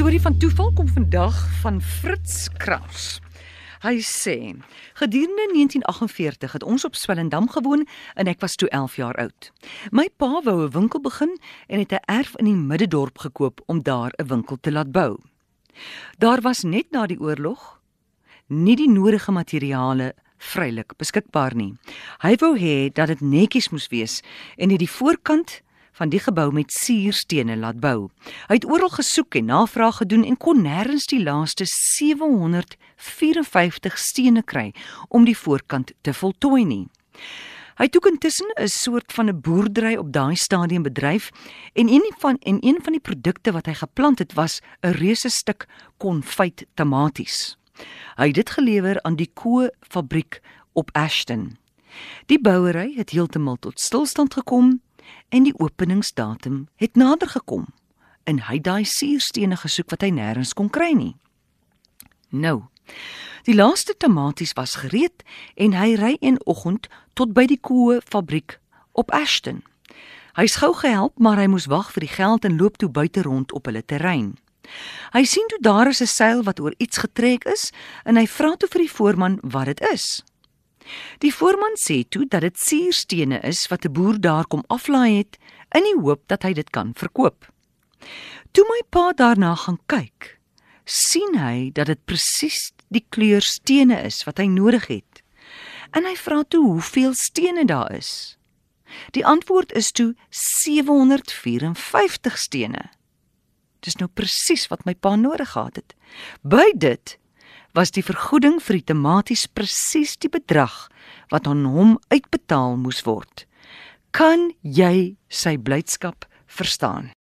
storie van toeval kom vandag van Fritz Kraus. Hy sê: "Gedurende 1948 het ons op Swellendam gewoon en ek was toe 11 jaar oud. My pa wou 'n winkel begin en het 'n erf in die middedorp gekoop om daar 'n winkel te laat bou. Daar was net na die oorlog nie die nodige materiale vrylik beskikbaar nie. Hy wou hê dat dit netjies moes wees en het die voorkant van die gebou met suurstene laat bou. Hy het oral gesoek en navraag gedoen en kon nêrens die laaste 754 stene kry om die voorkant te voltooi nie. Hy het ook intussen 'n soort van 'n boerdery op daai stadium bedryf en een van en een van die produkte wat hy geplant het was 'n reuse stuk konfyt tomaties. Hy het dit gelewer aan die Koo fabriek op Ashton. Die bouery het heeltemal tot stilstand gekom en die openingsdatum het nader gekom en hy daai suurstene gesoek wat hy nêrens kon kry nie. Nou, die laaste tomaties was gereed en hy ry een oggend tot by die koe fabriek op Ashton. Hy's gou gehelp, maar hy moes wag vir die geld en loop toe buite rond op hulle terrein. Hy sien toe daar is 'n seil wat oor iets getrek is en hy vra toe vir die voorman wat dit is. Die voorman sê toe dat dit suurstene is wat 'n boer daar kom aflaai het in die hoop dat hy dit kan verkoop. Toe my pa daarna gaan kyk, sien hy dat dit presies die kleur stene is wat hy nodig het. En hy vra toe hoeveel stene daar is. Die antwoord is toe 754 stene. Dis nou presies wat my pa nodig gehad het. By dit was die vergoeding vir die tematies presies die bedrag wat aan hom uitbetaal moes word. Kan jy sy blydskap verstaan?